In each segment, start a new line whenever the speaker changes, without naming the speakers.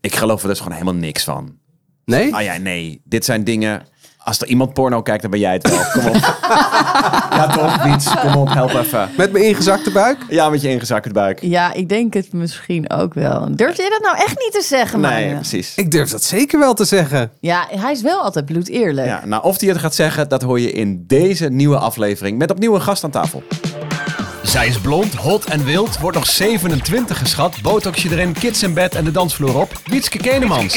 Ik geloof er dus gewoon helemaal niks van.
Nee?
Ah ja, nee. Dit zijn dingen... Als er iemand porno kijkt, dan ben jij het wel. Kom op. ja toch, Wiets? Kom op, help even.
Met mijn ingezakte buik?
Ja, met je ingezakte buik.
Ja, ik denk het misschien ook wel. Durf je dat nou echt niet te zeggen,
Nee, precies.
Ik durf dat zeker wel te zeggen.
Ja, hij is wel altijd bloedeerlijk.
Ja, nou, of hij het gaat zeggen, dat hoor je in deze nieuwe aflevering. Met opnieuw een gast aan tafel. Zij is blond, hot en wild, wordt nog 27 geschat. Botoxje erin, kids in bed en de dansvloer op. Wietske Kenemans.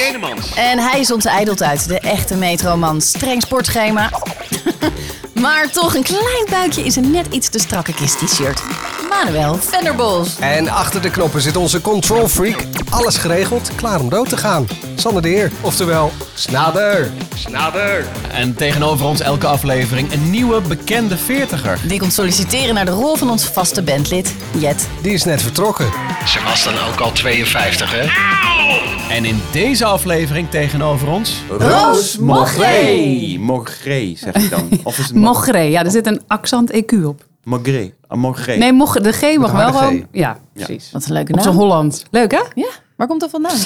En hij is onze uit de echte metroman. Streng sportschema. maar toch een klein buikje is een net iets te strakke kist t-shirt. Manuel Venderbos.
En achter de knoppen zit onze control freak. Alles geregeld, klaar om dood te gaan. Sander de Heer, oftewel Snader.
En tegenover ons elke aflevering een nieuwe bekende veertiger.
Die komt solliciteren naar de rol van ons vaste bandlid, Jet.
Die is net vertrokken.
Ze was dan ook al 52, hè?
En in deze aflevering tegenover ons...
Roos
Mogré. Mogré, zeg ik dan. Of is het
Mogré, ja, er zit een accent EQ op.
Mogré. Ah, Mogré.
Nee, mog, de G mag wel gewoon. Ja, precies.
Wat een leuke
Op zijn
naam.
Holland. Leuk, hè?
Ja, waar komt dat vandaan?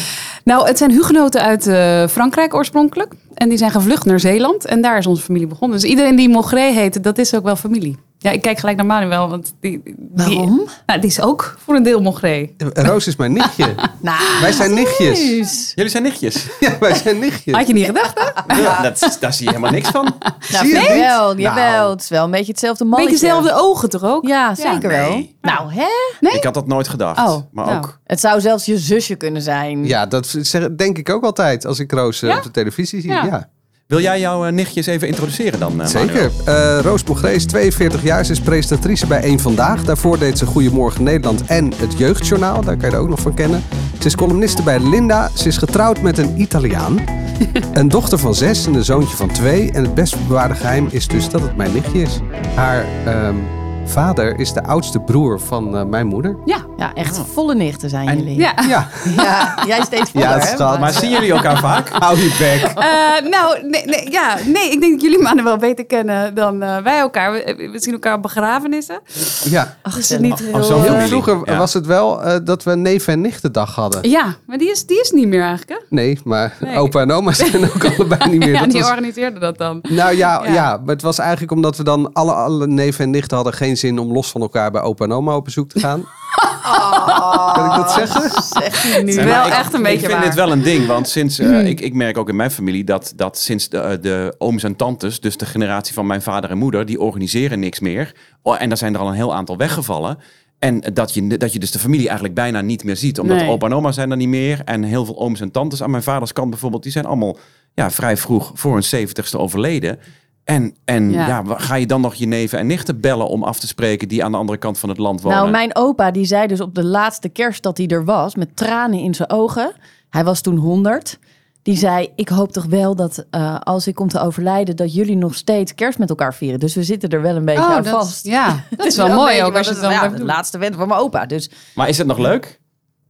Nou, het zijn hugenoten uit eh, Frankrijk oorspronkelijk. En die zijn gevlucht naar Zeeland. En daar is onze familie begonnen. Dus iedereen die Mogré heet, dat is ook wel familie. Ja, ik kijk gelijk naar Manuel, want die... die
Waarom?
nou, die is ook voor een deel Mogré.
Roos is mijn nichtje.
Nou,
Wij zijn nichtjes.
Jullie zijn nichtjes.
Ja, wij zijn nichtjes.
Had je niet gedacht, hè?
Ja, dat, daar zie je helemaal niks van.
Nou,
Zie je niet?
jawel.
Nou.
Het is wel een beetje hetzelfde
Beetje
mannetje.
dezelfde ogen toch ook?
Ja, zeker
nee.
wel. Nou, hè?
Ik had dat nooit gedacht.
Oh,
maar
nou.
ook...
Het zou zelfs je zusje kunnen zijn.
Ja, dat denk ik ook altijd als ik Roos eh,
Ja?
op de televisie zie.
Ja.
Wil jij jouw eh, nichtjes even introduceren dan, eh,
Zeker. Eh, Roos Mogré is 42 jaar. Ze is presentatrice bij Eén Vandaag. Daarvoor deed ze Goedemorgen Nederland en het Jeugdjournaal. Daar kan je er ook nog van kennen. Ze is columniste bij Linda. Ze is getrouwd met een Italiaan. een dochter van zes en een zoontje van twee. En het best bewaarde geheim is dus dat het mijn nichtje is. Haar ehm, vader is de oudste broer van eh, mijn moeder.
Ja.
Ja, echt volle nichten zijn
En-
jullie.
Ja.
Ja,
Ja, jij steeds voller,
Ja, is
hè?
schat.
Maar zien jullie elkaar vaak?
hou je bek.
Eh, nou, nee, nee, ja, nee, ik denk dat jullie mannen wel beter kennen dan eh, wij elkaar. We, we zien elkaar op begrafenissen.
Ja.
Ach,
Dus het niet heel...
zo
eh,
Heel
familie.
vroeger
Ja.
was het wel eh, dat we neef- en nichtendag hadden.
Ja, maar die is, die is niet meer eigenlijk, hè?
Nee, maar
Nee.
opa en oma zijn ook allebei niet meer.
Ja,
Dat
die
was-
organiseerde dat dan.
Nou ja, ja.
Ja.
maar het was eigenlijk omdat we dan alle, alle neven en nichten hadden geen zin om los van elkaar bij opa en oma op bezoek te gaan. Kan ik dat zeggen?
Zeg je nu.
Nee,
wel
ik-
echt een beetje
Ik vind
waar.
dit wel een ding, want sinds, eh, ik, ik merk ook in mijn familie dat, dat sinds de, eh, de ooms en tantes, dus de generatie van mijn vader en moeder, die organiseren niks meer. Oh, en daar zijn er al een heel aantal weggevallen. En dat je, dat je dus de familie eigenlijk bijna niet meer ziet. Omdat
Nee.
opa en oma zijn er niet meer. En heel veel ooms en tantes aan mijn vaders kant bijvoorbeeld, die zijn allemaal ja, vrij vroeg voor hun zeventigste overleden. En, en ja. Ga je dan nog je neven en nichten bellen om af te spreken die aan de andere kant van het land wonen?
Nou, mijn opa die zei dus op de laatste kerst dat hij er was, met tranen in zijn ogen. Hij was toen 100. Die zei: Ik hoop toch wel dat eh, als ik kom te overlijden, dat jullie nog steeds kerst met elkaar vieren. Dus we zitten er wel een beetje aan
dat,
vast.
Ja, dat
Het
is wel mooi ook
maar
als je
dat
het
is
dan
ja, de laatste wens van mijn opa. Dus
Maar is het nog leuk?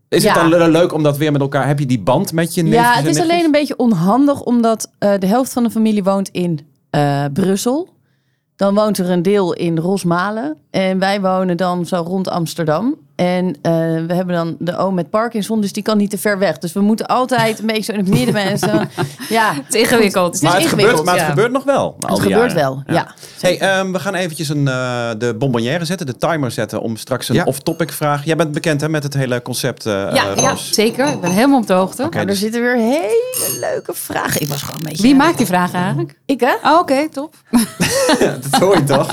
Is
Ja.
het dan le- leuk om dat weer met elkaar... Heb je die band met je neefjes
ja, het is alleen een beetje onhandig, omdat eh, de helft van de familie woont in eh, Brussel. Dan woont er een deel in Rosmalen. En wij wonen dan zo rond Amsterdam. En eh, we hebben dan de oom met Parkinson, dus die kan niet te ver weg. Dus we moeten altijd een beetje zo in het midden en zo. Ja,
Het is ingewikkeld.
Het is
Maar het,
ingewikkeld,
gebeurt, maar het gebeurt nog wel.
het gebeurt
jaren.
wel. Ja.
Hey, ehm, we gaan eventjes een, eh, de bonbonnière zetten, de timer zetten... om straks een
Ja.
off-topic vraag. Jij bent bekend hè, met het hele concept, eh
Ja, zeker. Ik ben helemaal op de hoogte.
Oké,
Maar er
dus-
zitten weer hele leuke vragen. Ik was gewoon een beetje...
Wie maakt die vragen eigenlijk?
Ik hè?
Oh, Oké, top.
dat hoor je toch?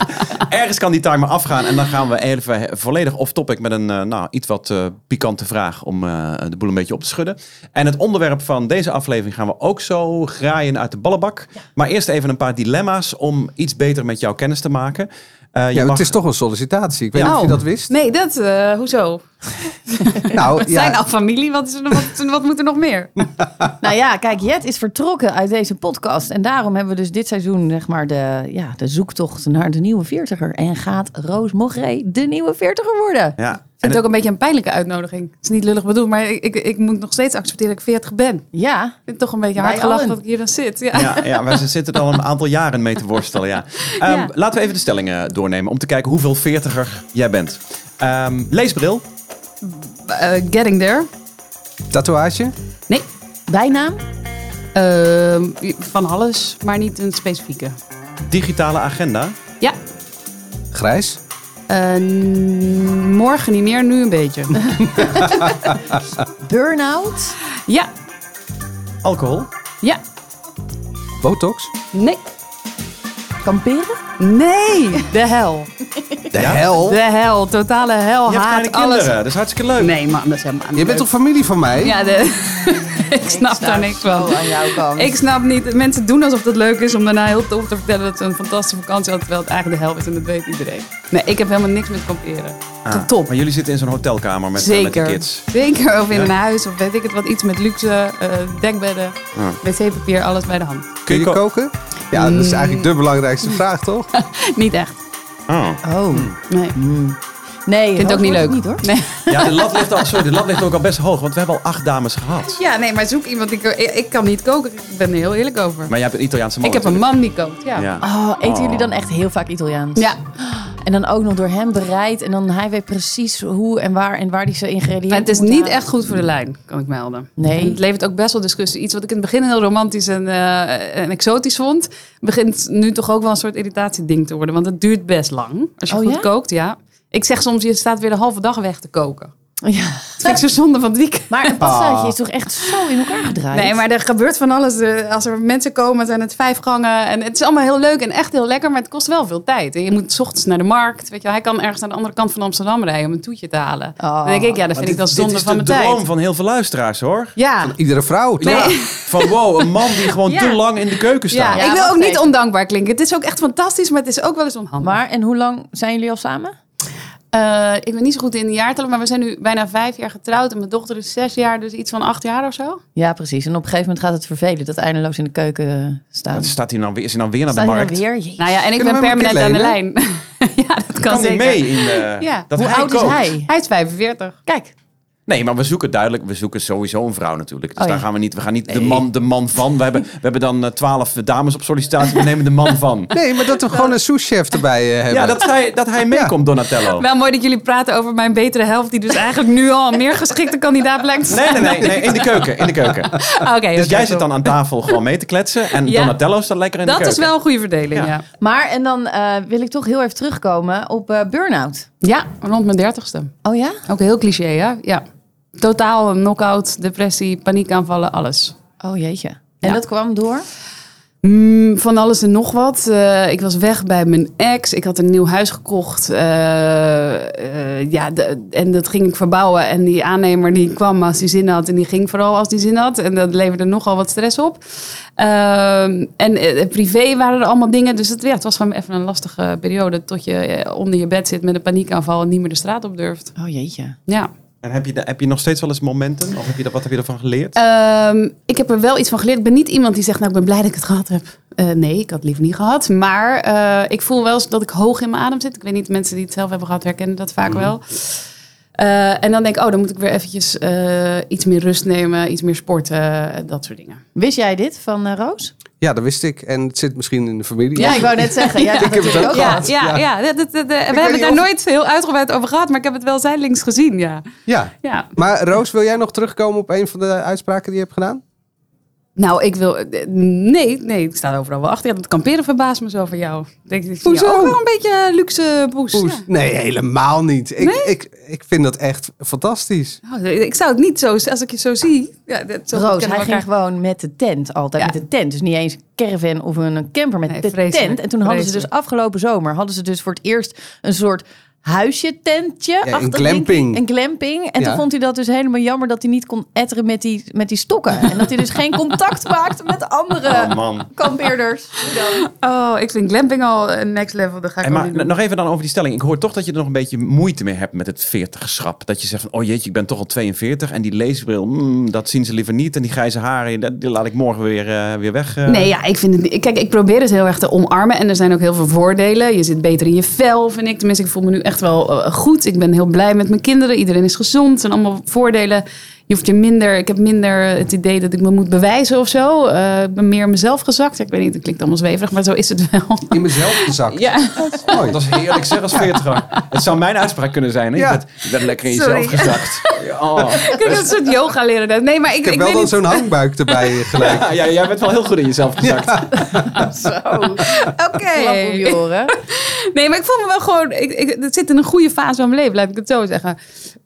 Ergens kan die timer afgaan en dan gaan we even volledig off-topic... met een nou, iets wat eh, pikante vraag om eh, de boel een beetje op te schudden. En het onderwerp van deze aflevering gaan we ook zo graaien uit de ballenbak. Maar eerst even een paar dilemma's om iets beter met jou kennis te maken. Eh, je
Ja,
mag-
het is toch een sollicitatie. Ik weet
Ja.
niet of je
Oh.
dat wist.
Nee, dat, eh, hoezo?
Nou,
Het
ja,
zijn al familie, wat, is er, nog- wat, wat moet er nog meer?
Nou ja, kijk, Jet is vertrokken uit deze podcast. En daarom hebben we dus dit seizoen zeg maar de, ja, de zoektocht naar de nieuwe veertiger. En gaat Roos Mogré de nieuwe veertiger worden?
Ja.
Het ook een beetje een pijnlijke uitnodiging. Het is niet lullig bedoeld, maar ik, ik, ik moet nog steeds accepteren dat ik 40 ben. Ik
Ja,
vind het toch een beetje hard gelachen dat ik hier dan zit. Ja.
Ja, ja, wij zitten er al een aantal jaren mee te worstelen. Ja. Ehm,
Ja.
Laten we even de stellingen doornemen om te kijken hoeveel veertiger jij bent. Ehm, leesbril,
Eh, getting there.
tatoeage?
Nee,
Bijnaam?
Ehm, van alles, maar niet een specifieke.
Digitale agenda.
Ja,
Grijs?
Eh, morgen niet meer, nu een beetje.
Burnout?
ja,
Alcohol.
ja,
Botox?
nee,
Kamperen?
Nee, de hel.
De hel?
De hel, totale hel,
Je hebt
haat,
kleine
alles.
kinderen. Dat is hartstikke leuk.
Nee man, dat is helemaal niet
Je bent
leuk.
toch familie van mij?
Ja, de... ik snap daar niks van.
aan jouw kant.
Ik snap niet. Mensen doen alsof het leuk is om daarna heel tof te vertellen dat ze een fantastische vakantie hadden, terwijl het eigenlijk de hel is en dat weet iedereen. Nee, ik heb helemaal niks met kamperen.
Ah,
top.
Maar jullie zitten in zo'n hotelkamer met, eh, met de
Zeker.
kids.
Zeker, of in
Ja.
een huis, of weet ik het wat, iets met luxe, eh, dekbedden,
Ja.
wc-papier, alles bij de hand.
Kun je
ko-
koken? Ja, dat is eigenlijk de belangrijkste vraag, toch?
Niet echt.
Oh.
Oh.
Nee.
Nee,
Ik vind het ook niet leuk.
Niet, hoor.
Nee.
Ja, de lat, ligt al, sorry, de lat ligt ook al best hoog, want we hebben al acht dames gehad.
Ja, nee, maar zoek iemand die... Ik, ik kan niet koken, ik ben er heel eerlijk over.
Maar jij hebt een Italiaanse man.
ik heb een man die kookt, ja.
Ja.
Oh, eten
Oh.
jullie dan echt heel vaak Italiaans?
Ja,
En dan ook nog door hem bereid. En dan hij weet precies hoe en waar en waar die zijn ingrediënten
maar het is niet
halen.
echt goed voor de lijn, kan ik melden.
Nee.
En het levert ook best wel discussie. Iets wat ik in het begin heel romantisch en, eh, en exotisch vond, begint nu toch ook wel een soort irritatieding te worden. Want het duurt best lang als je
Oh,
goed
ja?
kookt, ja. Ik zeg soms, je staat weer de halve dag weg te koken.
Ja.
Dat vind ik zo zonde van het weekend.
Maar een pastaatje is toch echt zo in elkaar gedraaid?
Nee, maar er gebeurt van alles. Eh, Als er mensen komen, zijn het vijf gangen. En het is allemaal heel leuk en echt heel lekker, maar het kost wel veel tijd. En je moet 's ochtends naar de markt. Weet je, wel. hij kan ergens naar de andere kant van Amsterdam rijden om een toetje te halen.
Oh.
Dan denk ik, ja, dat vind ik dan
dit,
zonde
dit is
van
de
mijn
droom
tijd.
van heel veel luisteraars, hoor.
Ja,
Iedere vrouw, toch?
Ja, van wow, een man die gewoon
Ja.
te lang in de keuken staat.
ja,
Ja,
ik wil ook niet
even.
ondankbaar klinken. Het is ook echt fantastisch, maar het is ook wel eens onhandig.
Maar, en hoe lang zijn jullie al samen?
Eh, ik ben niet zo goed in de jaartallen, maar we zijn nu bijna vijf jaar getrouwd. En mijn dochter is zes jaar, dus iets van acht jaar of zo.
Ja, precies. En op een gegeven moment gaat het vervelen dat eindeloos in de keuken eh, staan.
Dan staat hij nou weer, is hij nou weer naar de
Staat hij
markt?
dan weer? Jezus.
Nou ja, en ik
Kunnen
ben permanent aan de lijn. ja, dat kan,
Kan hij
zeker.
mee in de...
Ja.
Dat
Hoe
hij
oud
kookt?
is hij?
Hij is 45.
Kijk,
Nee, maar we zoeken duidelijk, we zoeken sowieso een vrouw natuurlijk. Dus
Oh,
daar
ja.
gaan we niet, we gaan niet de, man, de man van. We hebben, we hebben dan eh, twaalf dames op sollicitatie, we nemen de man van.
Nee, maar dat we gewoon een souschef erbij eh, hebben.
Ja, dat hij, dat hij meekomt, Donatello.
Wel mooi dat jullie praten over mijn betere helft, die dus eigenlijk nu al een meer geschikte kandidaat blijkt te
Nee,
zijn.
nee, nee, nee, in de keuken, in de keuken.
Oké,
Dus jij zit dan aan tafel gewoon mee te kletsen en
Ja.
Donatello staat lekker in de
Dat
keuken.
is wel een goede verdeling,
Ja.
ja.
maar en dan eh, wil ik toch heel even terugkomen op eh burn-out.
Ja, rond mijn dertigste.
Oh ja?
Ook heel cliché, hè? Ja. Totaal knock-out, depressie, paniekaanvallen, alles.
Oh jeetje. En
Ja.
dat kwam door?
Mm, van alles en nog wat. Eh, ik was weg bij mijn ex. Ik had een nieuw huis gekocht. Eh, eh, ja, de- en dat ging ik verbouwen. En die aannemer die kwam als hij zin had. En die ging vooral als hij zin had. En dat leverde nogal wat stress op. Ehm, en privé waren er allemaal dingen. Dus het, ja, het was gewoon even een lastige periode. Tot je onder je bed zit met een paniekaanval en niet meer de straat op durft.
Oh jeetje.
Ja.
En heb je, de- heb je nog steeds wel eens momenten? Of heb je, dat- wat heb je ervan geleerd?
Ehm, ik heb er wel iets van geleerd. Ik ben niet iemand die zegt, nou, ik ben blij dat ik het gehad heb. Eh, nee, ik had het liever niet gehad. Maar eh, ik voel wel eens dat ik hoog in mijn adem zit. Ik weet niet, mensen die het zelf hebben gehad herkennen dat vaak wel. Eh, en dan denk ik, oh, dan moet ik weer eventjes eh, iets meer rust nemen, iets meer sporten, dat soort dingen.
Wist jij dit van Roos?
Ja, dat wist ik. En het zit misschien in de familie.
Ja, ik wou net zeggen. Jij hebt
Ik heb het ook gehad.
Ja, ja, dat- we hebben daar
of-
nooit heel uitgebreid over gehad, maar ik heb het wel zijdelings gezien, ja.
Ja.
ja.
Maar Roos, wil jij nog terugkomen op een van de uitspraken die je hebt gedaan?
Nou, ik wil... eh, Nee, nee, ik sta overal wel achter. Ja, dat kamperen verbaast me zo van jou. Denk, ik
Hoezo?
ook wel een beetje luxe poes.
Poes.
Ja.
Nee, helemaal niet. Ik, ik, ik vind dat echt fantastisch.
Oh, ik zou het niet zo, als ik je zo zie. Ja, dat, zo
Roos, hij ging gewoon met de tent. Altijd
Ja.
met de tent. Dus niet eens een caravan of een camper met
Nee,
de tent. En toen hadden ze dus afgelopen zomer... hadden ze dus voor het eerst een soort huisje, tentje.
een glamping.
ik. Een glamping. En
Ja.
toen vond hij dat dus helemaal jammer dat hij niet kon etteren met die, met die stokken. En dat hij dus geen contact maakte met andere
Oh man.
kampeerders.
Oh, ik vind glamping al een next level. Dat ga ik
maar nog even dan over die stelling. Ik hoor toch dat je er nog een beetje moeite mee hebt met het 40-schap. Dat je zegt van, oh jeetje, ik ben toch al 42. En die leesbril, mm, dat zien ze liever niet. En die grijze haren, dat- die laat ik morgen weer, eh, weer weg. eh.
Nee, ja, ik vind het. Kijk, ik probeer het heel erg te omarmen. En er zijn ook heel veel voordelen. Je zit beter in je vel, vind ik. Tenminste, ik voel me nu echt wel eh, goed. Ik ben heel blij met mijn kinderen. Iedereen is gezond. Zijn allemaal voordelen. Je hoeft je minder, ik heb minder het idee dat ik me moet bewijzen of zo. Eh, ik ben meer mezelf gezakt. Ik weet niet, het klinkt allemaal zweverig, maar zo is het wel.
In mezelf gezakt.
Ja,
Mooi.
Dat is heerlijk zeg als veertiger. Het zou mijn uitspraak kunnen zijn. Hè?
Ja.
Je, lekker in
Sorry.
jezelf gezakt. Oh.
ik heb een soort yoga leren. Nee, maar ik,
Ik heb
ik
wel dan
niet.
zo'n hangbuik erbij gelijk.
Ja, ja, jij bent wel heel goed in jezelf gezakt.
Zo.
Oké.
Oren.
Nee, maar ik voel me wel gewoon. Ik, ik, het zit in een goede fase van mijn leven, laat ik het zo zeggen.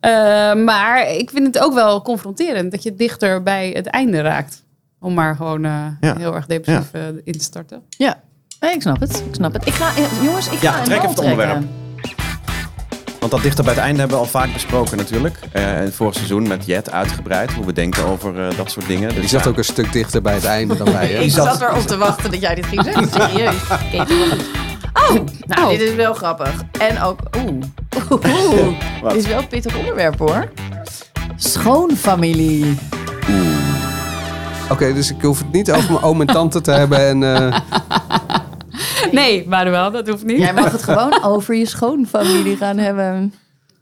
Eh, maar ik vind het ook wel confronterend dat je dichter bij het einde raakt. Om maar gewoon eh,
Ja.
heel erg depressief eh, in te starten.
Ja. Nee, ik snap het. Ik snap het. Ik ga, jongens, ik
Ja,
ga
trek even het onderwerp. Want dat dichter bij het einde hebben we al vaak besproken natuurlijk. Eh in het vorige seizoen met Jet uitgebreid. Hoe we denken over eh, dat soort dingen. Dus
Die zat
ja.
ook een stuk dichter bij het einde dan wij. Hè?
Ik
zat-
zat erop te wachten dat jij dit ging zeggen. Serieus. Kate, Oh, nou,
Oh.
dit is wel grappig. En ook, oeh. Dit is wel een pittig onderwerp hoor. Schoonfamilie.
Oké, dus ik hoef het niet over mijn oom en tante te hebben. En, eh,
Nee, maar wel, dat hoeft niet.
Jij mag het gewoon over je schoonfamilie gaan hebben.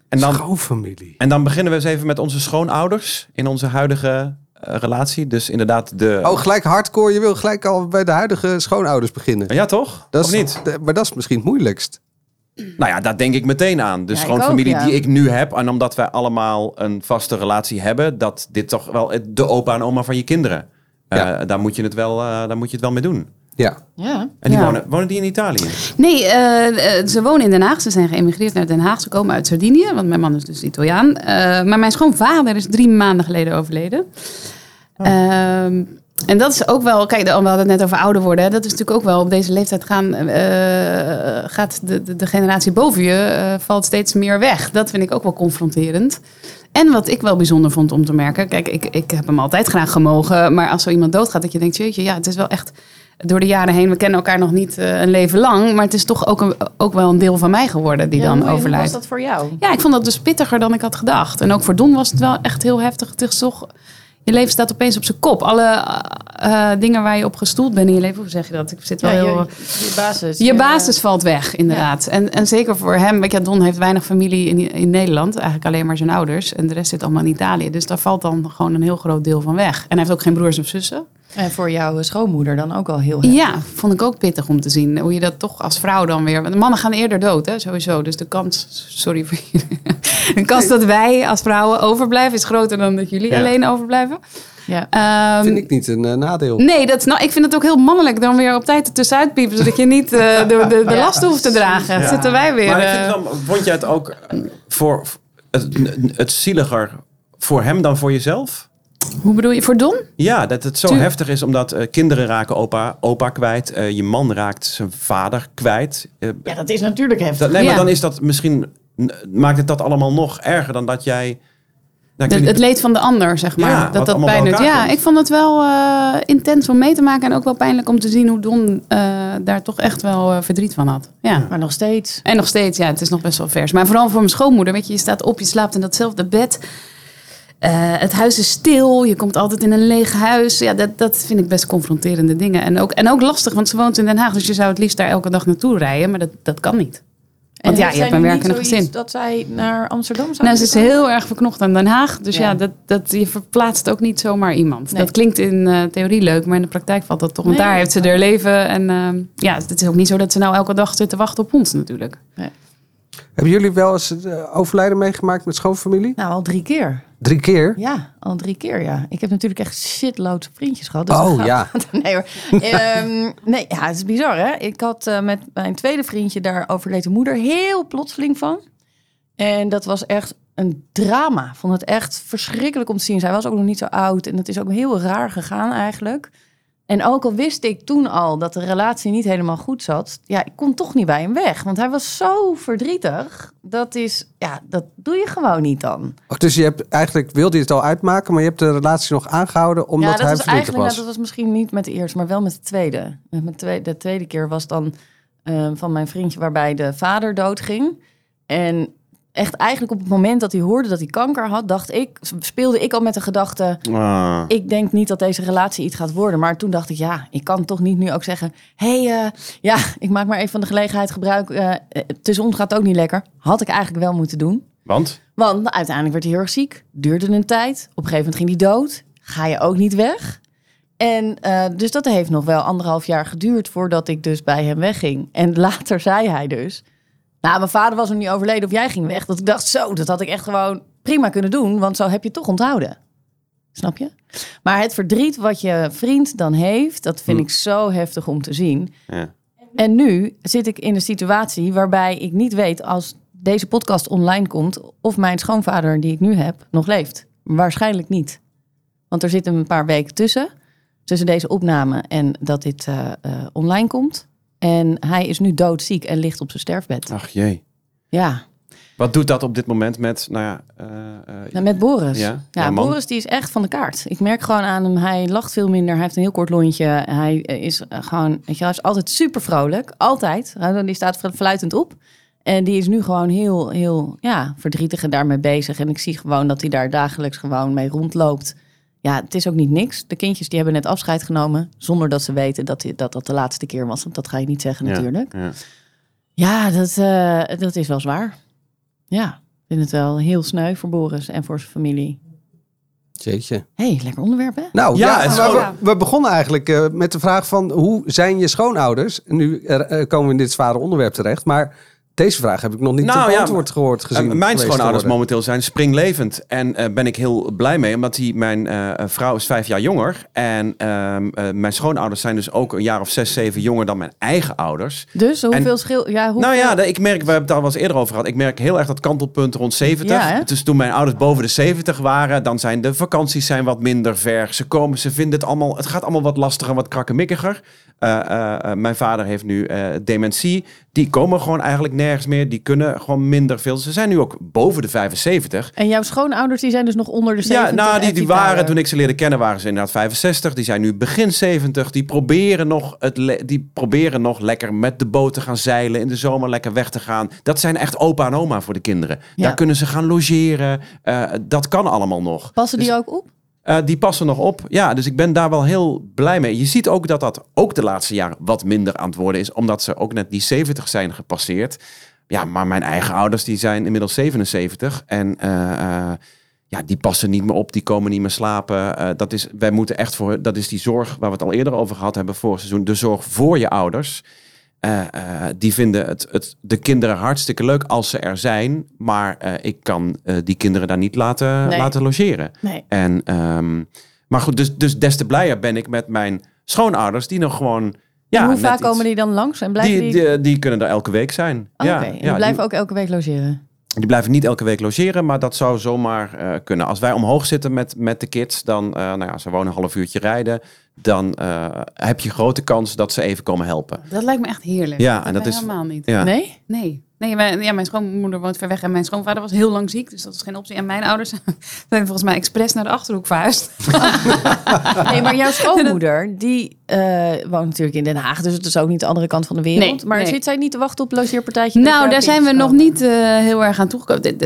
En dan,
schoonfamilie.
en dan beginnen we eens even met onze schoonouders in onze huidige relatie. Dus inderdaad de...
Oh, gelijk hardcore. Je wil gelijk al bij de huidige schoonouders beginnen.
Ja, toch?
Dat
of
is,
niet?
Maar dat is misschien het moeilijkst.
Nou ja, daar denk ik meteen aan. De
Ja, ook, ja.
die ik nu heb. En omdat wij allemaal een vaste relatie hebben. Dat dit toch wel de opa en oma van je kinderen. Eh, daar, moet je het wel, eh, daar moet je het wel mee doen.
Ja.
Ja.
En die
Ja.
wonen, wonen die in Italië?
Nee, eh, eh, ze wonen in Den Haag. Ze zijn geëmigreerd naar Den Haag. Ze komen uit Sardinië, want mijn man is dus Italiaan. Eh, maar mijn schoonvader is drie maanden geleden overleden. Ehm, en dat is ook wel, kijk, we hadden het net over ouder worden. Hè. Dat is natuurlijk ook wel op deze leeftijd gaan, eh, gaat de, de, de generatie boven je eh, valt steeds meer weg. Dat vind ik ook wel confronterend. En wat ik wel bijzonder vond om te merken, kijk, ik, ik heb hem altijd graag gemogen, maar als zo iemand doodgaat, dat je denkt, jeetje, ja, het is wel echt door de jaren heen, we kennen elkaar nog niet eh, een leven lang, maar het is toch ook, een, ook wel een deel van mij geworden die
Ja,
dan
hoe- Hoe
overlijdt.
was dat voor jou?
Ja, ik vond dat dus pittiger dan ik had gedacht. En ook voor Don was het wel echt heel heftig. Het is toch, je leven staat opeens op zijn kop. Alle eh, eh, dingen waar je op gestoeld bent in je leven, hoe zeg je dat? Ik zit wel
Ja,
heel...
je, je basis.
Je basis valt weg, inderdaad. En, en zeker voor hem, weet je, Don heeft weinig familie in, in Nederland. Eigenlijk alleen maar zijn ouders. En de rest zit allemaal in Italië. Dus daar valt dan gewoon een heel groot deel van weg. En hij heeft ook geen broers of zussen.
En voor jouw schoonmoeder dan ook al heel heftig.
Ja, vond ik ook pittig om te zien. Hoe je dat toch als vrouw dan weer... Want de mannen gaan eerder dood, hè, sowieso. Dus de kans... Sorry voor jullie. De kans dat wij als vrouwen overblijven... is groter dan dat jullie
Ja.
alleen overblijven.
Ja.
Ehm,
Vind ik niet een eh, nadeel.
Nee, dat is, nou, ik vind het ook heel mannelijk dan weer op tijd ertussenuit piepen. Zodat je niet eh, de, de, de
Ja.
lasten hoeft te dragen.
Ja.
Zitten wij weer...
Maar ik
eh,
vind dan, vond jij het ook voor het, het zieliger voor hem dan voor jezelf?
Hoe bedoel je? Voor Don?
Ja, dat het zo
Tuur-
heftig is omdat eh, kinderen raken opa, opa kwijt. eh, je man raakt zijn vader kwijt. Eh,
ja, dat is natuurlijk heftig.
dat, nee, maar
Ja.
dan is dat misschien... Maakt het dat allemaal nog erger dan dat jij... Nou,
Het,
weet niet-
het leed van de ander, zeg maar.
Ja,
dat
wat
dat pijn doet. Ja,
komt.
ik vond het wel eh, intens om mee te maken. En ook wel pijnlijk om te zien hoe Don eh, daar toch echt wel verdriet van had. Ja.
Maar nog steeds.
En nog steeds, ja, het is nog best wel vers. Maar vooral voor mijn schoonmoeder, weet je, je staat op, je slaapt in datzelfde bed. Eh, het huis is stil, je komt altijd in een leeg huis. Ja, dat, dat vind ik best confronterende dingen. En ook, en ook lastig, want ze woont in Den Haag, dus je zou het liefst daar elke dag naartoe rijden. Maar dat, dat kan niet. Want ja, je hebt een werkende gezin.
dat zij naar Amsterdam zou
Nou, ze is heel erg verknocht aan Den Haag. Dus ja,
Ja.
dat, dat, je verplaatst ook niet zomaar iemand.
Nee.
Dat klinkt in eh, theorie leuk, maar in de praktijk valt dat toch. Want
Nee,
daar heeft ze haar leven. En ehm, ja, het is ook niet zo dat ze nou elke dag zit te wachten op ons natuurlijk.
Hebben jullie wel eens het eh, overlijden meegemaakt met schoonfamilie?
Nou, al drie keer.
Drie keer?
Ja, al drie keer, ja. Ik heb natuurlijk echt shitloads vriendjes gehad. Dus
Oh,
dat
ja.
nee hoor. Ehm, nee, ja, het is bizar hè. Ik had eh, met mijn tweede vriendje, daar overleed de moeder heel plotseling van. En dat was echt een drama. Ik vond het echt verschrikkelijk om te zien. Zij was ook nog niet zo oud en het is ook heel raar gegaan eigenlijk. En ook al wist ik toen al dat de relatie niet helemaal goed zat, ja, ik kon toch niet bij hem weg. Want hij was zo verdrietig. Dat is, ja, dat doe je gewoon niet dan.
Oh, Dus je hebt eigenlijk wilde je het al uitmaken, maar je hebt de relatie nog aangehouden omdat
ja, dat
hij
was
verdrietig
eigenlijk,
was.
nou, dat was misschien niet met de eerste, maar wel met de tweede. Met mijn tweede de tweede keer was dan eh, van mijn vriendje waarbij de vader doodging. En echt eigenlijk op het moment dat hij hoorde dat hij kanker had, dacht ik, speelde ik al met de gedachte,
Ah.
ik denk niet dat deze relatie iets gaat worden. Maar toen dacht ik, ja, ik kan toch niet nu ook zeggen, hé, hey, eh, ja, ik maak maar even van de gelegenheid gebruik. eh, eh, tussen ons gaat het ook niet lekker. Had ik eigenlijk wel moeten doen.
Want?
Want uiteindelijk werd hij heel erg ziek. Duurde een tijd. Op een gegeven moment ging hij dood. Ga je ook niet weg. En eh, dus dat heeft nog wel anderhalf jaar geduurd voordat ik dus bij hem wegging. En later zei hij dus... Nou, mijn vader was nog niet overleden of jij ging weg. Dat ik dacht, zo, dat had ik echt gewoon prima kunnen doen. Want zo heb je het toch onthouden. Snap je? Maar het verdriet wat je vriend dan heeft... dat vind ik zo heftig om te zien.
Ja.
En nu zit ik in een situatie waarbij ik niet weet als deze podcast online komt of mijn schoonvader die ik nu heb nog leeft. Waarschijnlijk niet. Want er zitten een paar weken tussen. Tussen deze opname en dat dit eh, eh, online komt. En hij is nu doodziek en ligt op zijn sterfbed.
Ach jee.
Ja,
Wat doet dat op dit moment met, nou ja... eh, eh,
nou, met Boris.
Ja,
Ja. Boris die is echt van de kaart. Ik merk gewoon aan hem, hij lacht veel minder. Hij heeft een heel kort lontje. Hij eh, is gewoon, weet je, hij is altijd super vrolijk. Altijd. Die staat fluitend op. En die is nu gewoon heel, heel ja, verdrietig en daarmee bezig. En ik zie gewoon dat hij daar dagelijks gewoon mee rondloopt. Ja, het is ook niet niks. De kindjes die hebben net afscheid genomen. Zonder dat ze weten dat die- dat, dat de laatste keer was. Want dat ga je niet zeggen natuurlijk.
ja.
Ja, dat, eh, dat is wel zwaar. Ja, ik vind het wel heel sneu voor Boris en voor zijn familie.
Jeetje.
hey, lekker onderwerp hè?
Nou
Ja,
we, we begonnen eigenlijk eh, met de vraag van hoe zijn je schoonouders? En nu eh, komen we in dit zware onderwerp terecht. Maar deze vraag heb ik nog niet
Nou,
nou,
ja,
antwoord gehoord gezien.
Eh, mijn
geweest te
schoonouders momenteel zijn springlevend. En eh, ben ik heel blij mee, omdat die, mijn eh, vrouw is vijf jaar jonger. En ehm, eh, mijn schoonouders zijn dus ook een jaar of zes, zeven jonger dan mijn eigen ouders.
Dus hoeveel
En-
schil... Ja, hoeveel...
Nou ja, ik merk, we hebben het daar wel eens eerder over gehad. Ik merk heel erg dat kantelpunt rond 70.
Ja, hè?
dus toen mijn ouders boven de 70 waren, dan zijn de vakanties zijn wat minder ver. Ze komen, ze vinden het allemaal, het gaat allemaal wat lastiger, wat krakkemikkiger. Eh, eh, eh, mijn vader heeft nu eh, dementie. Die komen gewoon eigenlijk nergens meer. Die kunnen gewoon minder veel. Ze zijn nu ook boven de 75.
En jouw schoonouders die zijn dus nog onder de 70?
Ja, nou, die,
en
die waren, toen ik ze leerde kennen, waren ze inderdaad 65. Die zijn nu begin 70. Die proberen, nog het die proberen nog lekker met de boot te gaan zeilen. In de zomer lekker weg te gaan. Dat zijn echt opa en oma voor de kinderen.
Ja.
Daar kunnen ze gaan logeren. Eh, dat kan allemaal nog.
Passen die
Dus-
ook op?
Eh, die passen nog op. Ja, dus ik ben daar wel heel blij mee. Je ziet ook dat dat ook de laatste jaren wat minder aan het worden is. Omdat ze ook net die 70 zijn gepasseerd. Ja, maar mijn eigen ouders die zijn inmiddels 77. En eh, eh, ja, die passen niet meer op. Die komen niet meer slapen. Dat is, wij moeten echt voor... Dat is die zorg waar we het al eerder over gehad hebben vorig seizoen. De zorg voor je ouders. Eh, eh, die vinden het, het, de kinderen hartstikke leuk als ze er zijn. Maar eh, ik kan die kinderen daar niet laten,
Nee.
laten logeren.
Nee.
En, ehm, maar goed, dus, dus des te blijer ben ik met mijn schoonouders die nog gewoon... Ja,
en hoe vaak
iets-
komen die dan langs? En blijven
die,
die...
die, die kunnen er elke week zijn.
Oh,
ja,
en
ja,
die blijven ook elke week logeren?
die blijven niet elke week logeren, maar dat zou zomaar kunnen. Als wij omhoog zitten met, met de kids, dan, nou ja, ze wonen een half uurtje rijden, dan eh, heb je grote kans dat ze even komen helpen.
Dat lijkt me echt heerlijk.
Ja, en dat is-
helemaal niet.
Ja.
Nee?
Nee. Nee, mijn, ja, mijn schoonmoeder woont ver weg en mijn schoonvader was heel lang ziek. Dus dat is geen optie. En mijn ouders zijn volgens mij expres naar de Achterhoek verhuisd.
Nee, maar jouw schoonmoeder, die eh, woont natuurlijk in Den Haag. Dus het is ook niet de andere kant van de wereld.
Nee,
maar
nee.
zit zij niet te wachten op logeerpartijtje?
Nou, daar zijn we nog
komen?
niet eh, heel erg aan toegekomen.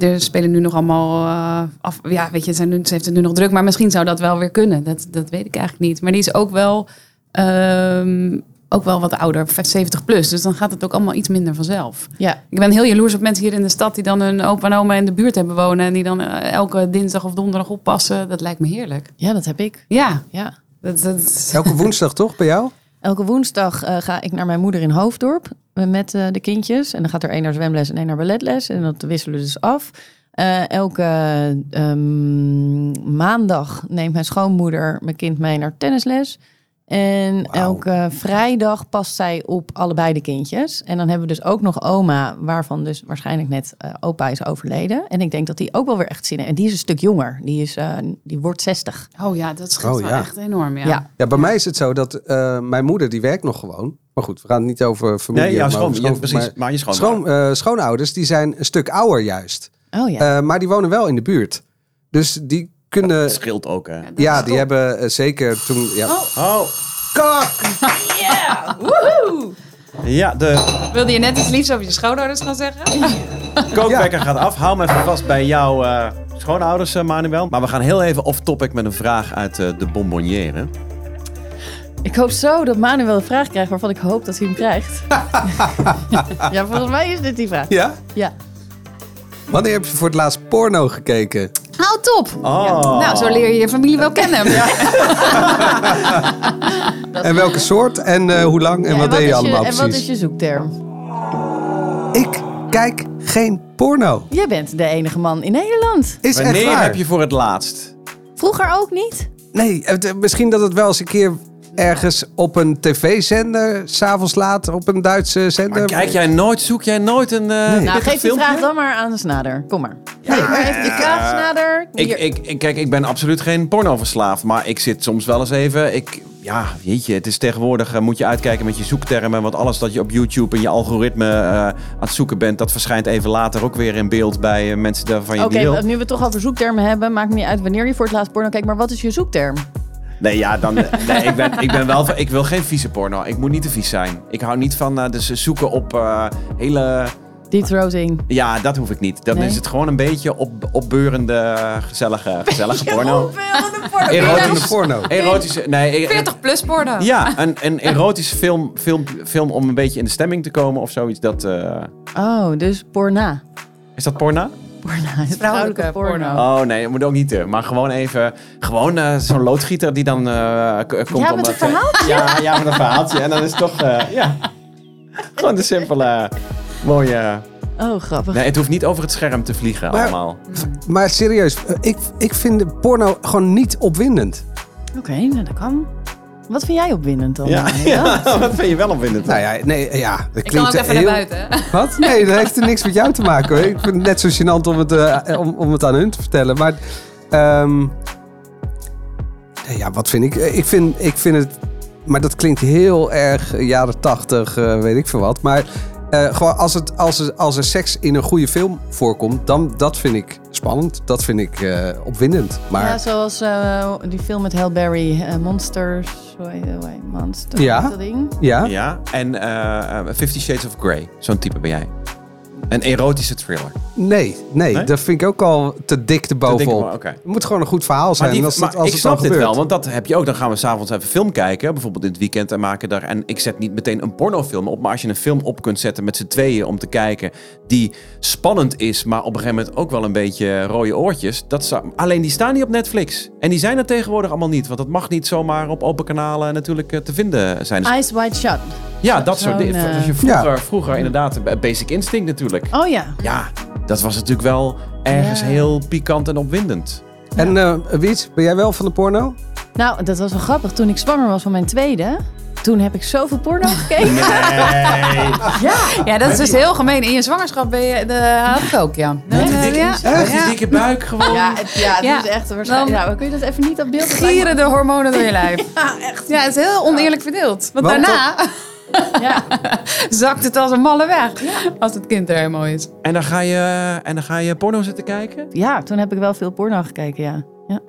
Er spelen nu nog allemaal eh, af. Ja, weet je, ze, zijn nu, ze heeft het nu nog druk. Maar misschien zou dat wel weer kunnen. Dat, dat weet ik eigenlijk niet. Maar die is ook wel, ehm, ook wel wat ouder, 70 plus. Dus dan gaat het ook allemaal iets minder vanzelf.
Ja,
Ik ben heel jaloers op mensen hier in de stad die dan een opa en oma in de buurt hebben wonen. En die dan eh, elke dinsdag of donderdag oppassen. Dat lijkt me heerlijk.
ja, dat heb ik.
Ja,
Ja.
dat, dat,
Elke woensdag toch bij jou?
Elke woensdag eh, ga ik naar mijn moeder in Hoofddorp eh, met de kindjes. En dan gaat er één naar zwemles en één naar balletles. En dat wisselen we dus af. Eh, elke ehm, maandag neemt mijn schoonmoeder mijn kind mee naar tennisles. En elke vrijdag past zij op allebei de kindjes. En dan hebben we dus ook nog oma, waarvan dus waarschijnlijk net eh, opa is overleden. En ik denk dat die ook wel weer echt zin heeft. En die is een stuk jonger. Die, is, eh, die wordt 60.
oh ja, dat scheelt
Oh,
wel
ja.
echt enorm. Ja.
Ja.
Ja, bij mij is het zo dat eh, mijn moeder die werkt nog gewoon. Maar goed, we gaan het niet over familie.
Nee, ja,
maar
schoon,
schoon-
precies.
maar
Maar je schoon.
schoon, eh, schoonouders die zijn een stuk ouder juist.
Oh ja.
Eh, maar die wonen wel in de buurt. Dus die kunnen...
Het scheelt ook, hè.
Dat
Ja, die
top.
hebben eh, zeker toen... Ja.
Oh,
Kak!
ja, de
Wilde je net iets liefs over je schoonouders gaan zeggen?
kookwekker gaat af. Hou me even vast bij jouw eh, schoonouders, eh, Manuel. Maar we gaan heel even off-topic met een vraag uit eh, de bonbonnière.
Ik hoop zo dat Manuel een vraag krijgt waarvan ik hoop dat hij hem krijgt. ja, volgens mij is dit die vraag.
Ja?
Ja.
Wanneer heb je voor het laatst porno gekeken?
Hou top.
Oh.
Ja, nou, zo leer je je familie wel kennen.
En welke soort? En eh, hoe lang? En
Ja,
wat deed je allemaal
En wat
precies?
is je zoekterm?
Ik kijk geen porno.
Jij bent de enige man in Nederland.
Is echt
Wanneer
waar.
heb je voor het laatst?
Vroeger ook niet?
Nee, het- misschien dat het wel eens een keer ergens op een tv-zender, s'avonds laat op een Duitse zender.
Maar kijk jij nooit, zoek jij nooit een eh
Nee.
Nou, geef die vraag dan maar aan de snader. Kom maar. Nee, maar die vraag snader?
Ik, ik, ik- kijk, ik ben absoluut geen pornoverslaafd, maar ik zit soms wel eens even. Ik, ja, weet je, het is tegenwoordig eh, moet je uitkijken met je zoektermen, want alles dat je op YouTube en je algoritme eh, aan het zoeken bent, dat verschijnt even later ook weer in beeld bij mensen waarvan je
Oké, nu we het toch over zoektermen hebben, maakt me niet uit wanneer je voor het laatst porno kijkt, maar wat is je zoekterm?
Nee, ja, dan, nee, ik ben, ik ben wel, ik wil geen vieze porno. Ik moet niet te vies zijn. Ik hou niet van eh, dus zoeken op eh, hele.
Deep throating.
Ja, dat hoef ik niet. Dan
Nee?
is het gewoon een beetje op, opbeurende, gezellige, gezellige porno.
Erotische
Erotisch,
porno.
erotische, nee, eh,
40 plus porno.
Ja, een, een erotische film, film, film om een beetje in de stemming te komen of zoiets. Dat, eh,
Oh, dus porna.
is dat porna?
Vrouwelijke
vrouwelijke porno.
porno.
Oh nee, dat moet ook niet te. Maar gewoon even, gewoon eh, zo'n loodgieter die dan eh, k- komt
Ja, met een
eh,
verhaaltje?
Ja, ja, met een verhaaltje. En dan is het toch, eh, ja, gewoon de simpele, mooie...
Oh, grappig.
Nee, het hoeft niet over het scherm te vliegen
Maar-
allemaal.
Maar serieus, eh, ik, ik vind porno gewoon niet opwindend.
Oké, nou dat kan. Wat vind jij opwindend dan?
Ja, ja, wat vind je wel opwindend?
Nou ja, nee, ja, dat
Ik kan ook
klinkt
even
heel...
naar buiten. hè?
Wat? Nee, dat heeft er niks met jou te maken hoor. Ik vind het net zo gênant om het, eh, om, om het aan hun te vertellen. Maar, ehm, nee, ja, wat vind ik? Eh, Ik vind, ik vind het, maar dat klinkt heel erg eh, jaren tachtig, eh, weet ik veel wat. Maar eh, gewoon als, het, als, er, als er seks in een goede film voorkomt, dan dat vind ik spannend. Dat vind ik eh, opwindend. Maar
Ja, zoals eh, die film met Halle Berry, eh, Monsters. Heet Monster?
Ja.
Dat ding.
ja,
Ja, en Fifty Shades of Grey. Zo'n type ben jij. Een erotische thriller.
nee, nee,
Nee?
dat vind ik ook al te dik te bovenop. Het moet gewoon een goed verhaal zijn.
Maar, die,
als
maar
het, als
ik
het
snap dit
gebeurt.
wel, want dat heb je ook. Dan gaan we s'avonds even film kijken, bijvoorbeeld in het weekend en maken daar. En ik zet niet meteen een pornofilm op, maar als je een film op kunt zetten met z'n tweeën om te kijken, die spannend is, maar op een gegeven moment ook wel een beetje rode oortjes. Dat zou, alleen die staan niet op Netflix. En die zijn er tegenwoordig allemaal niet, want dat mag niet zomaar op open kanalen natuurlijk eh, te vinden zijn.
Eyes Wide Shut.
ja, dat soort dingen. Als je vroeger,
Ja.
vroeger inderdaad, Basic Instinct natuurlijk.
Oh ja.
Ja, dat was natuurlijk wel ergens
Ja.
heel pikant en opwindend.
En eh Wiets, ben jij wel van de porno?
Nou, dat was wel grappig. Toen ik zwanger was van mijn tweede, toen heb ik zoveel porno gekeken.
Ja, dat is dus heel gemeen. In je zwangerschap ben je, de, had ik ook, ja.
Met die dikke,
ja. Ja.
dikke buik gewoon.
Ja, het, ja, het
Ja.
is echt waarschijnlijk.
Dan-
Nou, kun je dat even niet op beeld
Gieren de hormonen door je lijf.
Ja, echt.
Ja, het is heel oneerlijk verdeeld. Want,
Want
daarna
Ja.
zakt het als een malle weg. Als het kind er helemaal is.
En dan ga je, en dan ga je porno zitten kijken?
ja, toen heb ik wel veel porno gekeken, ja. ja.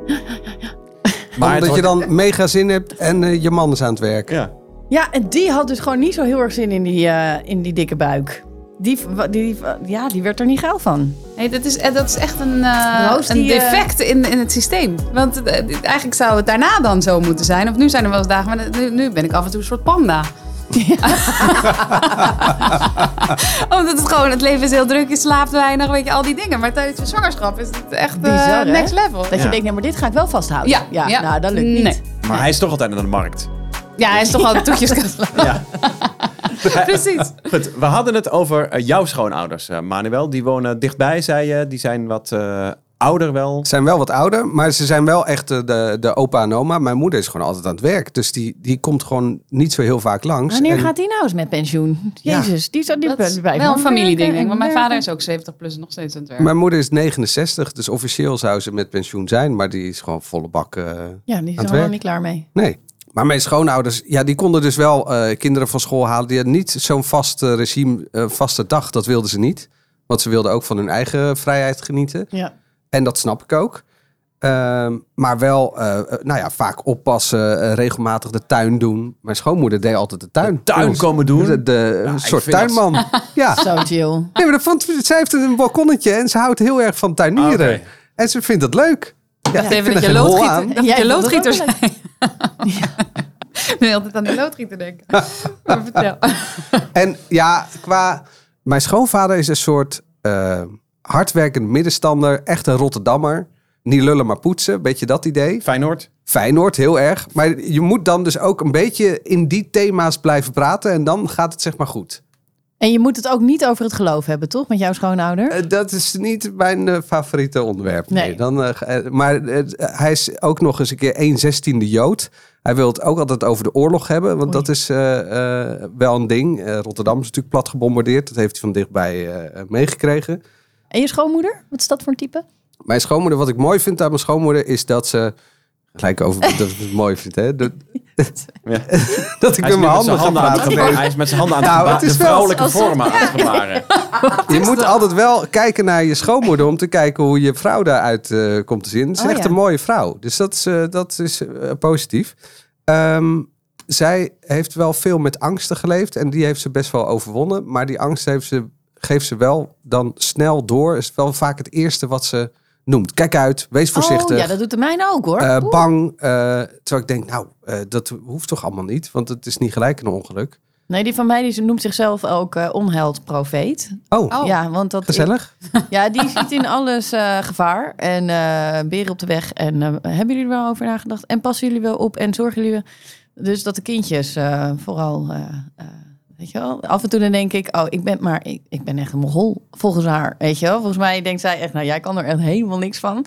Maar
Omdat je
wordt-
dan mega zin hebt en eh, je man is aan het werk.
Ja.
Ja, en die had dus gewoon niet zo heel erg zin in die, eh, in die dikke buik. Die, die, ja, die werd er niet geil van.
Nee, dat, is, eh, dat is echt een, eh,
Roos,
een
die,
defect in, in het systeem. Want eigenlijk zou het daarna dan zo moeten zijn. Of nu zijn er wel eens dagen, maar nu, nu ben ik af en toe een soort panda. Omdat het gewoon, het leven is heel druk, je slaapt weinig, weet je, al die dingen. Maar tijdens je zwangerschap is het echt eh,
Bizar, hè?
next level.
Dat je
Ja.
denkt, nee, maar dit ga ik wel vasthouden.
Ja, ja.
nou, dat lukt niet.
Nee.
Maar hij is toch altijd naar de markt.
Ja, hij is toch al de toetjes
Ja.
Precies.
Goed, we hadden het over eh, jouw schoonouders, eh, Manuel. Die wonen dichtbij, zei je. Die zijn wat eh, ouder wel.
Ze zijn wel wat ouder, maar ze zijn wel echt de, de opa en oma. Mijn moeder is gewoon altijd aan het werk. Dus die, die komt gewoon niet zo heel vaak langs.
Wanneer
En-
gaat die nou eens met pensioen?
Ja.
Jezus, die zou die
Dat is
bij
wel een familieding, denk ik. Want mijn vader is ook 70 plus en nog steeds aan het werk.
Mijn moeder is 69, dus officieel zou ze met pensioen zijn. Maar die is gewoon volle bak. eh,
Ja, die is er helemaal niet klaar mee.
nee. Maar mijn schoonouders, ja, die konden dus wel eh, kinderen van school halen. Die hadden niet zo'n vast eh, regime, eh, vaste dag. Dat wilden ze niet. Want ze wilden ook van hun eigen vrijheid genieten.
Ja.
En dat snap ik ook. Ehm, maar wel, eh, eh, nou ja, vaak oppassen, eh, regelmatig de tuin doen. Mijn schoonmoeder deed altijd de tuin.
tuin komen doen?
De, de-
Ja,
een soort
dat-
tuinman. Ja.
Zo chill.
Nee, maar dat vond, zij heeft een balkonnetje en ze houdt heel erg van tuinieren.
Oké.
En ze vindt dat leuk. Ja,
dacht
ik
even
vind
dat je loodgieter, je loodgieter. Ik ben altijd aan die loodgieter denken. Maar vertel.
En ja, qua... Mijn schoonvader is een soort... hardwerkend middenstander, echt een Rotterdammer. Niet lullen, maar poetsen. Beetje dat idee.
Feyenoord.
Feyenoord, heel erg. Maar je moet dan dus ook een beetje in die thema's blijven praten. En dan gaat het zeg maar goed.
En je moet het ook niet over het geloof hebben, toch? Met jouw schoonouder?
Eh, dat is niet mijn eh, favoriete onderwerp. Nee.
Nee.
Dan, eh, maar hij is ook nog eens een keer 1 zestiende Jood. Hij wil het ook altijd over de oorlog hebben. Want
Oei.
dat is eh, eh, wel een ding. Eh, Rotterdam is natuurlijk plat gebombardeerd. Dat heeft hij van dichtbij eh, meegekregen.
En je schoonmoeder? Wat is dat voor een type?
Mijn schoonmoeder, wat ik mooi vind aan mijn schoonmoeder, is dat ze. Gelijk over dat ik het mooi vind, hè? Dat,
Ja.
dat ik
Hij is
met
nu
mijn handen
handen aan het gebaren. Hij is met zijn handen aan het
Nou, het is
De
wel
vrouwelijke vormen aan het gebaren.
Je moet altijd wel kijken naar je schoonmoeder om te kijken hoe je vrouw daaruit eh, komt te zien. Het is
Oh,
echt
ja.
een mooie vrouw. Dus dat is, eh, dat is eh, positief. Ehm, zij heeft wel veel met angsten geleefd en die heeft ze best wel overwonnen. Maar die angst heeft ze, geeft ze wel dan snel door. Is wel vaak het eerste wat ze noemt. Kijk uit, wees voorzichtig.
Oh, ja, dat doet de mijne ook hoor.
Eh, bang. eh, terwijl ik denk, nou, eh, dat hoeft toch allemaal niet? Want het is niet gelijk een ongeluk.
Nee, die van mij die noemt zichzelf ook eh onheldprofeet.
Oh,
Oh.
Ja, want dat
gezellig.
Ja, die ziet in alles eh, gevaar en eh beren op de weg. En hebben jullie er wel over nagedacht? En passen jullie wel op en zorgen jullie wel? Dus dat de kindjes eh, vooral, eh, eh, weet af en toe dan denk ik, oh, ik ben maar, ik, ik ben echt een mogol volgens haar, weet je wel. Volgens mij denkt zij echt, nou, jij kan er echt helemaal niks van.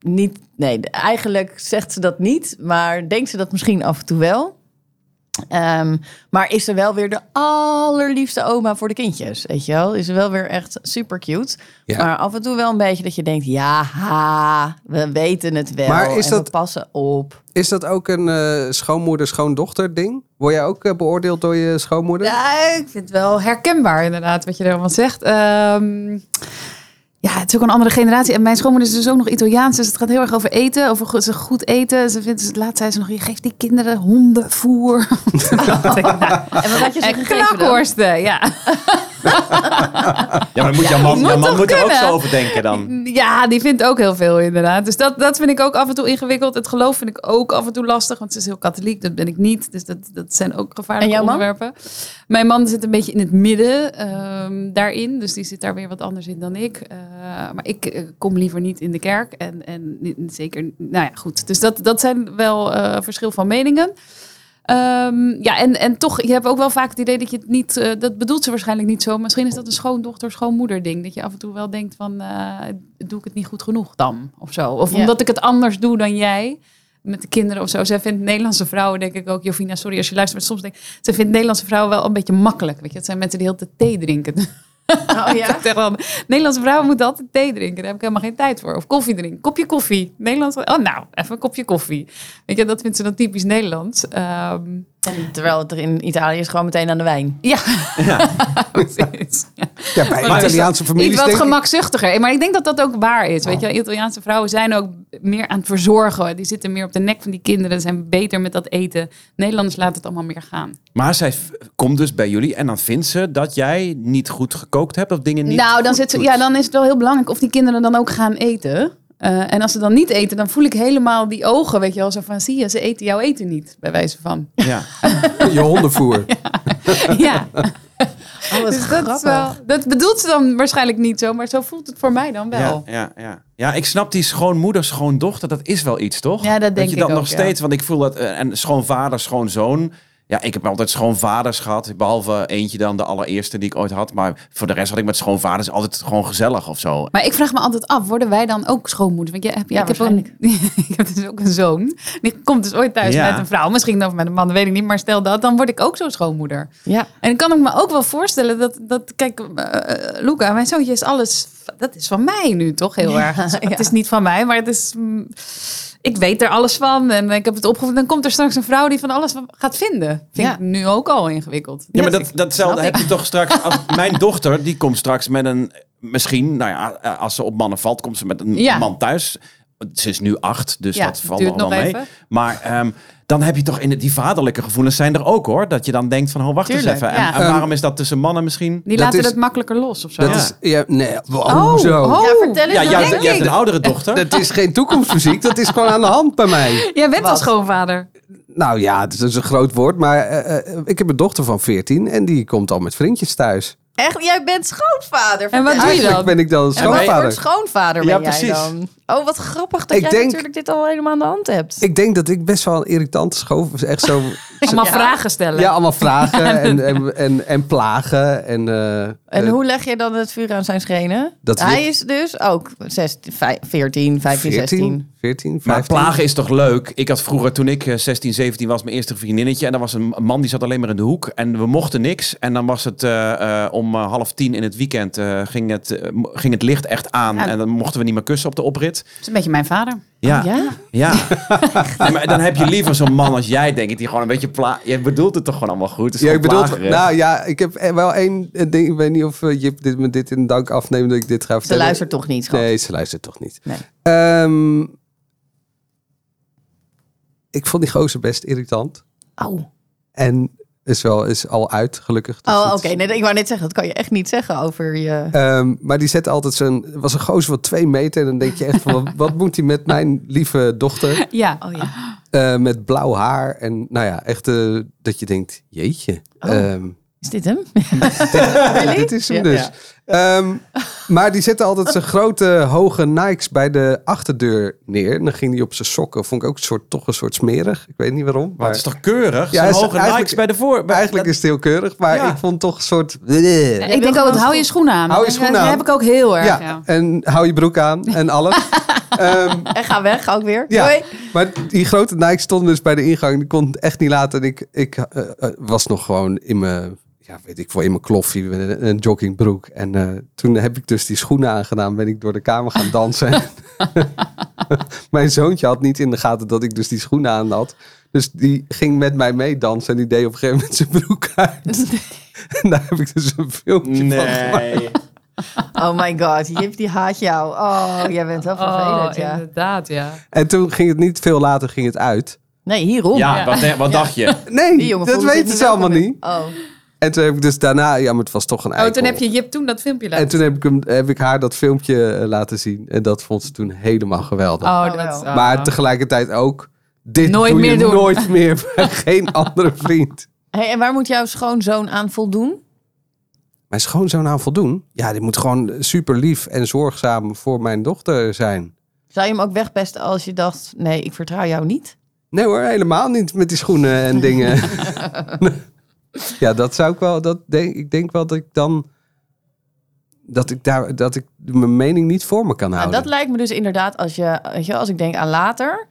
Niet, nee, eigenlijk zegt ze dat niet, maar denkt ze dat misschien af en toe wel. Ehm, maar is ze wel weer de allerliefste oma voor de kindjes, weet je wel? Is ze wel weer echt super cute.
Ja.
Maar af en toe wel een beetje dat je denkt, ja, ha, we weten het wel.
Maar is
en
dat-
we passen op.
Is dat ook een eh, schoonmoeder-schoondochter ding? Word jij ook eh, beoordeeld door je schoonmoeder?
Ja, ik vind het wel herkenbaar inderdaad wat je er allemaal zegt. Ehm, ja, het is ook een andere generatie. En mijn schoonmoeder is dus ook nog Italiaans. Dus het gaat heel erg over eten, over goed, ze goed eten. Ze vindt, laatst zei ze nog, je geeft die kinderen hondenvoer.
En wat had je ze
en
gegeven dan?
knakworsten, ja.
Ja, maar moet jouw man,
moet
jouw man moet er ook zo over denken dan.
Ja, die vindt ook heel veel inderdaad. Dus dat, dat vind ik ook af en toe ingewikkeld. Het geloof vind ik ook af en toe lastig. Want ze is heel katholiek, dat ben ik niet. Dus dat, dat zijn ook gevaarlijke
En jouw man?
onderwerpen. Mijn man zit een beetje in het midden ehm, daarin. Dus die zit daar weer wat anders in dan ik. Eh, maar ik eh, kom liever niet in de kerk. En, en zeker, nou ja, goed. Dus dat, dat zijn wel eh, verschil van meningen. Ehm, ja, en, en toch, je hebt ook wel vaak het idee dat je het niet, eh, dat bedoelt ze waarschijnlijk niet zo. Misschien is dat een schoondochter, schoonmoeder ding. Dat je af en toe wel denkt van, eh, doe ik het niet goed genoeg dan? Of zo. Of omdat ik het anders doe dan jij. Met de kinderen of zo. Zij vindt Nederlandse vrouwen, denk ik ook. Jovina, sorry als je luistert, maar soms denk ik... Ze vindt Nederlandse vrouwen wel een beetje makkelijk. Weet je, het zijn mensen die heel de thee drinken.
Oh ja?
Nederlandse vrouwen moeten altijd thee drinken. Daar heb ik helemaal geen tijd voor. Of koffie drinken. Kopje koffie. Nederlands. Oh, nou, even een kopje koffie. Weet je, dat vindt ze dan typisch Nederlands. Ehm,
En terwijl het er in Italië is gewoon meteen aan de wijn.
ja, precies. Ja.
Ja, bij
Maar
Italiaanse families
Iets wat
denk ik-
gemakzuchtiger. Maar ik denk dat dat ook waar is. Weet je, Italiaanse vrouwen zijn ook meer aan het verzorgen. Die zitten meer op de nek van die kinderen. Zijn beter met dat eten. Nederlanders laten het allemaal meer gaan.
Maar zij komt dus bij jullie en dan vindt ze dat jij niet goed gekookt hebt of dingen niet
nou, dan,
goed
zit ze, ja, dan is het wel heel belangrijk of die kinderen dan ook gaan eten. Eh, en als ze dan niet eten, dan voel ik helemaal die ogen, weet je wel, zo van, zie je, ze eten jouw eten niet, bij wijze van.
Ja.
Je hondenvoer.
ja,
Oh,
dus dat, is wel, dat bedoelt ze dan waarschijnlijk niet zo, maar zo voelt het voor mij dan wel.
Ja, ja, ja. ja, ik snap die schoonmoeder, schoondochter, dat is wel iets, toch?
Ja, dat denk
je
ik
dat
ook,
nog
ja.
steeds, want ik voel dat, eh, en schoonvader, schoonzoon. Ja, ik heb altijd schoonvaders gehad, behalve eentje dan, de allereerste die ik ooit had. Maar voor de rest had ik met schoonvaders altijd gewoon gezellig of zo.
Maar ik vraag me altijd af, worden wij dan ook schoonmoeders? Want jij hebt,
Ja,
ik, heb een, ik heb dus ook een zoon. Die komt dus ooit thuis
Ja.
met een vrouw. Misschien of met een man, dat weet ik niet. Maar stel dat, dan word ik ook zo'n schoonmoeder.
Ja.
En dan kan ik me ook wel voorstellen dat, dat kijk, eh, Luca, mijn zoontje is alles, dat is van mij nu toch heel
Ja,
erg.
ja.
Het is niet van mij, maar het is, mm, ik weet er alles van en ik heb het opgevoed. Dan komt er straks een vrouw die van alles gaat vinden. Vind
Ja.
ik nu ook al ingewikkeld.
Ja, maar
Ja,
dat, datzelfde heb je toch straks. Als mijn dochter, die komt straks met een. Misschien, nou ja, als ze op mannen valt, komt ze met een
Ja.
man thuis. Ze is nu acht, dus
Ja,
dat valt nog wel mee.
even.
Maar ehm, dan heb je toch in de, die vaderlijke gevoelens zijn er ook hoor. Dat je dan denkt van, oh, wacht eens even.
ja.
En, en waarom is dat tussen mannen misschien?
Die
Dat
laten
is-
het makkelijker los of zo.
Dat
Ja.
is, ja, nee, oh,
Oh,
zo.
oh.
Ja, vertel eens.
Ja, jij,
denk
jij hebt een oudere dochter.
Dat is geen toekomstmuziek, dat is gewoon aan de hand bij mij.
Jij bent al
Wat?
schoonvader.
Nou ja, het is een groot woord, maar eh, eh, ik heb een dochter van 14 en die komt al met vriendjes thuis.
Echt? Jij bent schoonvader.
En wat doe je dan?
ben ik dan een
En wat voor
schoonvader.
schoonvader ben
Ja,
jij
precies.
dan? Oh, wat grappig dat
Ik
jij
denk-
natuurlijk dit al helemaal aan de hand hebt.
Ik denk dat ik best wel een irritante schoof... Echt zo...
Allemaal
Ja.
vragen stellen.
Ja, allemaal vragen en, en, en, en plagen. En, eh,
En
eh,
hoe leg je dan het vuur aan zijn schenen?
Dat
Hij is dus ook 16, vij- 14, 15, 16.
14, 14, 15.
Maar plagen is toch leuk? Ik had vroeger, toen ik eh, 16, 17 was, mijn eerste vriendinnetje. En dan was een man die zat alleen maar in de hoek. En we mochten niks. En dan was het eh, eh, om eh, half tien in het weekend eh, ging, het, eh, ging het licht echt aan.
Ja.
En dan mochten we niet meer kussen op de oprit.
Dat is een beetje mijn vader.
Ja.
Oh, ja?
Ja. Nee, maar dan heb je liever zo'n man als jij, denk ik, die gewoon een beetje pla... Je bedoelt het toch gewoon allemaal goed? Het is
Ja, ik bedoel,
plagerig.
nou ja, ik heb eh, wel één eh, ding. Ik weet niet of eh, Jip dit, me dit in dank afneemt dat ik dit ga
Ze
vertellen.
luistert toch niet, schat?
Nee, ze luistert toch niet.
Nee.
Ehm, ik vond die gozer best irritant.
Oh,
En is wel is al uit, gelukkig. Dus
oh oké. Nee, ik wou net zeggen, dat kan je echt niet zeggen over je...
Ehm, maar die zette altijd zo'n... was een gozer van twee meter. En dan denk je echt van, wat, wat moet hij met mijn lieve dochter?
Ja.
Oh ja.
Eh, met blauw haar. En nou ja, echt eh, dat je denkt, jeetje.
Oh.
Ehm,
Is dit hem?
Dit is hem
Ja.
dus. Ehm, maar die zette altijd zijn grote hoge Nikes bij de achterdeur neer. En dan ging hij op zijn sokken. Vond ik ook een soort, toch een soort smerig. Ik weet niet waarom.
Maar
Maar
het is toch keurig?
Ja,
hoge
eigenlijk-
Nikes bij de voor... bij-
eigenlijk is het heel keurig. Maar
Ja.
ik vond toch een soort...
Ik denk ook,
gewoon
hou je schoenen aan.
Hou je schoenen
Dat
aan.
heb ik ook heel erg.
Ja,
Ja.
en hou je broek aan en alles. Ehm,
En ga weg, ook weer.
ja,
Doei.
maar die grote Nikes stonden dus bij de ingang. Die kon het echt niet laten. En ik, ik eh, eh, was nog gewoon in mijn... Ja, weet ik wel, in mijn kloffie, met een, een joggingbroek. En eh, toen heb ik dus die schoenen aangedaan. Ben ik door de kamer gaan dansen. Mijn zoontje had niet in de gaten dat ik dus die schoenen aan had. Dus die ging met mij meedansen. En die deed op een gegeven moment zijn broek uit. en daar heb ik dus een filmpje van gemaakt.
Nee.
Oh my god, Jip die haat jou. Oh, jij bent wel vervelend,
Oh,
ja.
inderdaad, ja.
En toen ging het niet veel later ging het uit.
Nee, hierom.
Ja, wat, wat dacht je?
Nee,
Die jongen
dat weten ze allemaal niet.
Oh.
En toen heb ik dus daarna, ja, maar het was toch een
Oh,
eikel.
toen heb je Jip toen dat filmpje laten
En toen heb ik, hem, heb ik haar dat filmpje eh, laten zien. En dat vond ze toen helemaal geweldig.
Oh,
Oh,
dat,
wel.
oh.
Maar tegelijkertijd ook, dit
Nooit
doe je
meer doen.
nooit meer bij geen andere vriend.
Hey, en waar moet jouw schoonzoon aan voldoen?
Mijn schoonzoon aan voldoen? Ja, die moet gewoon super lief en zorgzaam voor mijn dochter zijn.
Zou je hem ook wegpesten als je dacht, nee, ik vertrouw jou niet?
Nee hoor, helemaal niet met die schoenen en dingen. ja, dat zou ik wel, dat denk, ik denk wel dat ik dan, dat ik daar, dat ik mijn mening niet voor me kan
Nou,
houden.
dat lijkt me dus inderdaad als je, weet je, als ik denk aan later.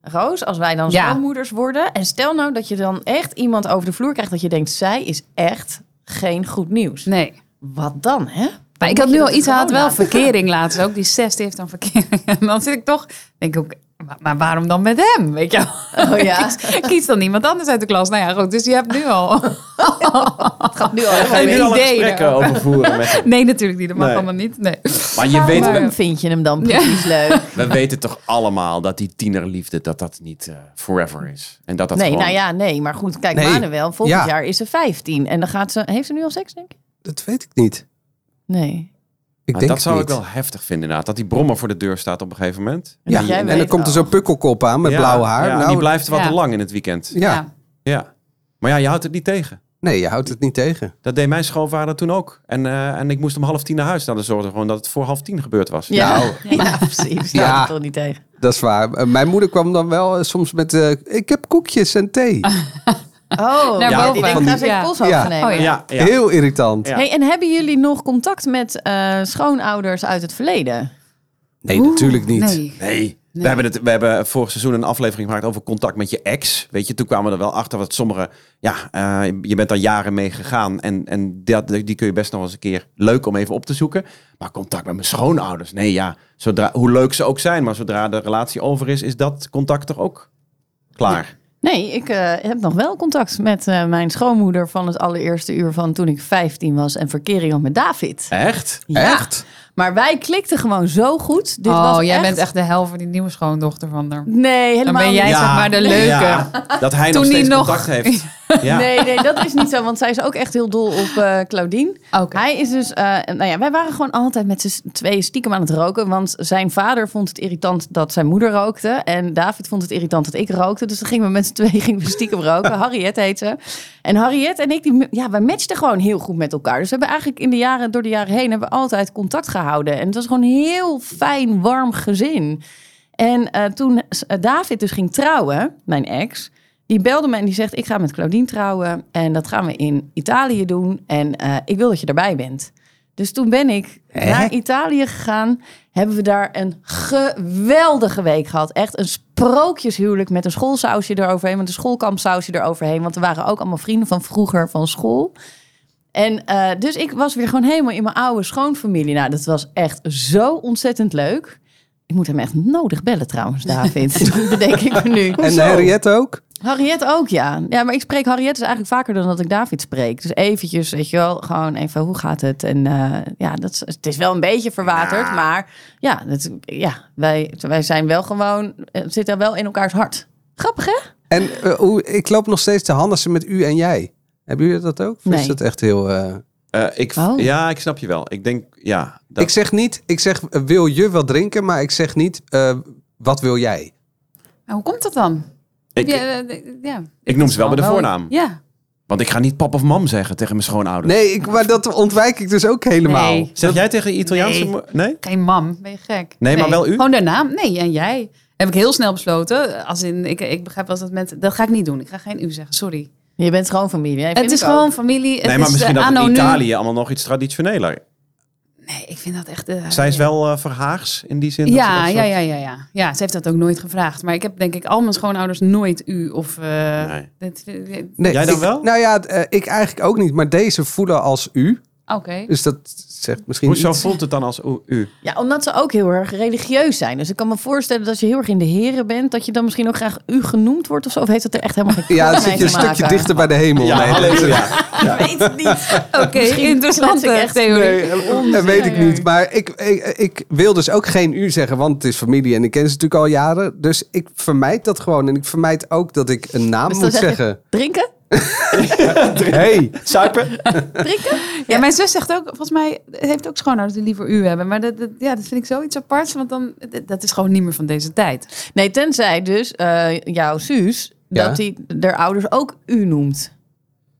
Roos, als wij dan
Ja.
schoonmoeders worden. En stel nou dat je dan echt iemand over de vloer krijgt dat je denkt, zij is echt geen goed nieuws.
Nee.
Wat dan, hè?
Maar ik had nu al iets, hij had
gewoon
wel
laten.
verkering laatst ook. Die zes die heeft dan verkering. En dan zit ik toch, denk ik ook, maar, maar waarom dan met hem? Weet je wel?
Oh ja,
Kies, kies dan iemand anders uit de klas. Nou ja, goed, dus je hebt nu al.
het gaat nu al
Ga je nu
heel
al een
ideeën
gesprek
erover.
over voeren met hem?
Nee, natuurlijk niet. Dat mag
Nee.
allemaal niet. Nee.
Maar je weet,
Waarom
we,
vind je hem dan precies leuk?
we weten toch allemaal dat die tienerliefde, dat dat niet eh, forever is. En dat dat
nee,
gewoon...
nou ja, nee. Maar goed, kijk,
Nee.
Manuel, volgend
Ja.
jaar is ze 15. En dan gaat ze... Heeft ze nu al seks, denk ik?
Dat weet ik niet.
Nee.
Ik
Maar
denk
dat zou
het
ik wel heftig vinden inderdaad. Dat die brommer voor de deur staat op een gegeven moment.
En
Ja, en
weet,
dan komt er zo'n pukkelkop aan met
Ja,
blauw haar.
Ja,
nou,
die blijft wat
Ja.
te lang in het weekend.
ja.
Ja. Maar ja, je houdt het niet tegen.
Nee, je houdt het niet tegen.
Dat deed mijn schoonvader toen ook. En, eh, en ik moest om half tien naar huis. Nou, dan zorgde gewoon dat het voor half tien gebeurd was.
Ja,
Nou.
ja precies.
Ja.
Ja. toch niet tegen.
Dat is waar. Eh, Mijn moeder kwam dan wel eh, soms met... eh, ik heb koekjes en thee.
Oh,
Naar
ja,
boven.
die denkt,
Van
ga ze even
Ja.
polshoogte
Ja.
nemen.
Oh, ja.
Ja, ja.
Heel irritant.
Ja.
Hey, en hebben jullie nog contact met eh, schoonouders uit het verleden?
Nee, natuurlijk niet.
Nee.
Nee. We, hebben het, we hebben vorig seizoen een aflevering gemaakt over contact met je ex. Weet je, toen kwamen we er wel achter dat sommige... Ja, eh, je bent daar jaren mee gegaan. En, en dat, die kun je best nog eens een keer leuk om even op te zoeken. Maar contact met mijn schoonouders. Nee, ja. Zodra, hoe leuk ze ook zijn. Maar zodra de relatie over is, is dat contact toch ook klaar.
Nee, ik eh, heb nog wel contact met eh, mijn schoonmoeder van het allereerste uur van toen ik 15 was en verkering had met David.
Echt?
Ja.
Echt?
Maar wij klikten gewoon zo goed. Dit
oh,
was
jij
echt...
bent echt de helft van die nieuwe schoondochter van haar.
Nee, helemaal
Dan ben jij
niet.
zeg maar de leuke.
Ja, dat hij nog steeds
nog-
contact heeft. Ja.
Nee, nee, dat is niet zo. Want zij is ook echt heel dol op eh Claudine.
Oké.
Hij is dus... eh, nou ja, wij waren gewoon altijd met z'n tweeën stiekem aan het roken. Want zijn vader vond het irritant dat zijn moeder rookte. En David vond het irritant dat ik rookte. Dus dan gingen we met z'n tweeën gingen we stiekem roken. Harriet heet ze. En Harriet en ik, die, ja, wij matchten gewoon heel goed met elkaar. Dus we hebben eigenlijk in de jaren, door de jaren heen... hebben we altijd contact gehouden. En het was gewoon een heel fijn, warm gezin. En eh, toen eh, David dus ging trouwen, mijn ex... Die belde me en die zegt: Ik ga met Claudine trouwen. En dat gaan we in Italië doen. En eh, ik wil dat je erbij bent. Dus toen ben ik naar Italië gegaan. Hebben we daar een geweldige week gehad. Echt een sprookjeshuwelijk met een schoolsausje eroverheen. Met een schoolkampsausje eroverheen. Want er waren ook allemaal vrienden van vroeger van school. En eh, dus ik was weer gewoon helemaal in mijn oude schoonfamilie. Nou, dat was echt zo ontzettend leuk. Ik moet hem echt nodig bellen trouwens, David. dat bedenk ik me nu.
En Henriette ook?
Harriet ook, ja. Ja, maar ik spreek Harriet dus eigenlijk vaker dan dat ik David spreek. Dus eventjes, weet je wel, gewoon even, hoe gaat het? En eh, ja, dat is, het is wel een beetje verwaterd, maar ja, dat, ja wij, wij zijn wel gewoon, het zit er wel in elkaars hart. Grappig, hè?
En eh, hoe, ik loop nog steeds te handen met u en jij. Hebben jullie dat ook? Of
Nee.
is dat echt heel... eh,
Eh, ik,
Oh.
Ja, ik snap je wel. Ik denk, ja. Dat,
Ik zeg niet, ik zeg eh, wil je wat drinken, maar ik zeg niet eh, wat wil jij?
En hoe komt dat dan?
ik,
ja, ja.
ik noem ze wel bij de
Wel-
voornaam.
Ja.
Want ik ga niet pap of mam zeggen tegen mijn schoonouders.
Nee, ik, maar dat ontwijk ik dus ook helemaal.
Nee.
Zeg jij tegen je Italiaanse...
Nee. Geen mam, ben je gek?
Nee, maar wel u?
Gewoon de naam. Nee, en jij. Heb ik heel snel besloten. Als in, ik, ik begrijp wel eens dat mensen... Dat ga ik niet doen. Ik ga geen u zeggen, sorry.
Je bent gewoon familie.
het is
ook.
gewoon familie. Het
nee, maar
is,
misschien dat in. Italië allemaal nog iets traditioneler.
Nee, ik vind dat echt... eh,
Zij is wel eh verhaags in die zin.
Ja,
dat
ja, ja, ja, ja. Ja, ze heeft dat ook nooit gevraagd. Maar ik heb denk ik al mijn schoonouders nooit u of... eh,
Nee.
dit- dit-
Nee,
Jij dan
ik-
wel?
Nou ja, ik eigenlijk ook niet. Maar deze voelen als u.
Oké.
Dus dat zegt misschien
Hoezo
iets.
voelt het dan als u?
Ja, omdat ze ook heel erg religieus zijn. Dus ik kan me voorstellen dat als je heel erg in de heren bent, dat je dan misschien ook graag u genoemd wordt of zo. Of heeft het er echt helemaal geen
Ja, dan zit je een stukje dichter bij de hemel.
Ja,
Nee.
Ik weet het niet.
Oké,
klets ik echt-
theorie.
Nee, dat weet ik niet. Maar ik, ik, ik wil dus ook geen u zeggen, want het is familie en ik ken ze natuurlijk al jaren. Dus ik vermijd dat gewoon. En ik vermijd ook dat ik een naam
Dus
moet zeggen.
Drinken?
Hey,
Suipen?
Drinken?
Ja, mijn zus zegt ook, volgens mij heeft ook schoonouders die liever u hebben. Maar dat, dat, ja, dat vind ik zoiets aparts, want dan, dat- dat is gewoon niet meer van deze tijd.
Nee, tenzij dus eh, jouw
Ja.
dat hij haar ouders ook u noemt.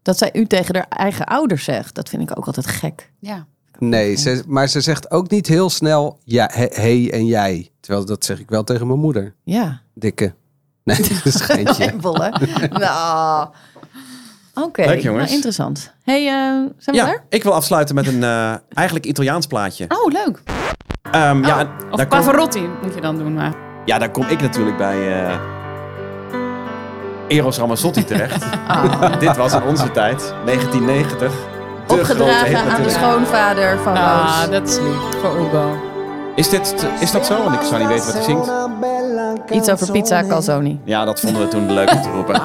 Dat zij u tegen haar eigen ouders zegt. Dat vind ik ook altijd gek.
Ja.
Nee, ze, maar ze zegt ook niet heel snel ja, he, hey en jij. Terwijl dat zeg ik wel tegen mijn moeder.
Ja.
Dikke. Nee, dat is een geintje.
Bolle. nou. Oké,
Leuk, jongens.
nou, interessant. hey, eh, zijn we
Ja,
daar?
ik wil afsluiten met een eh, eigenlijk Italiaans plaatje.
Oh, leuk.
Ehm, ja,
Of
daar kom,
Pavarotti moet je dan doen. Maar.
ja, daar kom ik natuurlijk bij eh, Eros Ramazzotti terecht.
Ah.
Dit was in onze tijd, 1990. De grote
Opgedragen aan de schoonvader van
Ah,
Roos.
dat is lief. Voor Ugo.
Is, dit, is dat zo? Want ik zou niet weten wat hij zingt.
Iets over pizza calzoni.
Ja, dat vonden we toen leuk om te roepen.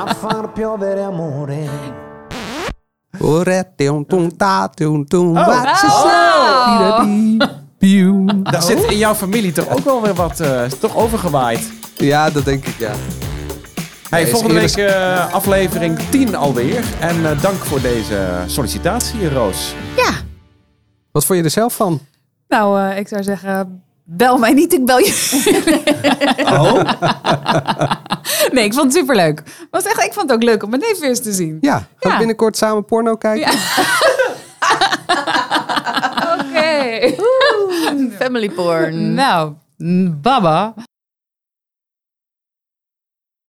Daar zit in jouw familie toch ook wel weer wat uh, toch overgewaaid.
Ja, dat denk ik, ja.
Hey,
is
volgende
eerlijk-
week uh, aflevering 10 alweer. En uh, dank voor deze sollicitatie, Roos.
Ja.
Wat vond je er zelf van?
Nou, uh, ik zou zeggen, bel mij niet, ik bel je.
Oh?
nee, ik vond het superleuk. Was echt, ik vond het ook leuk om mijn neef weer eens te zien.
Ja, gaan we
Ja.
binnenkort samen porno kijken?
Ja. Oké.
Family porn.
Nou, baba.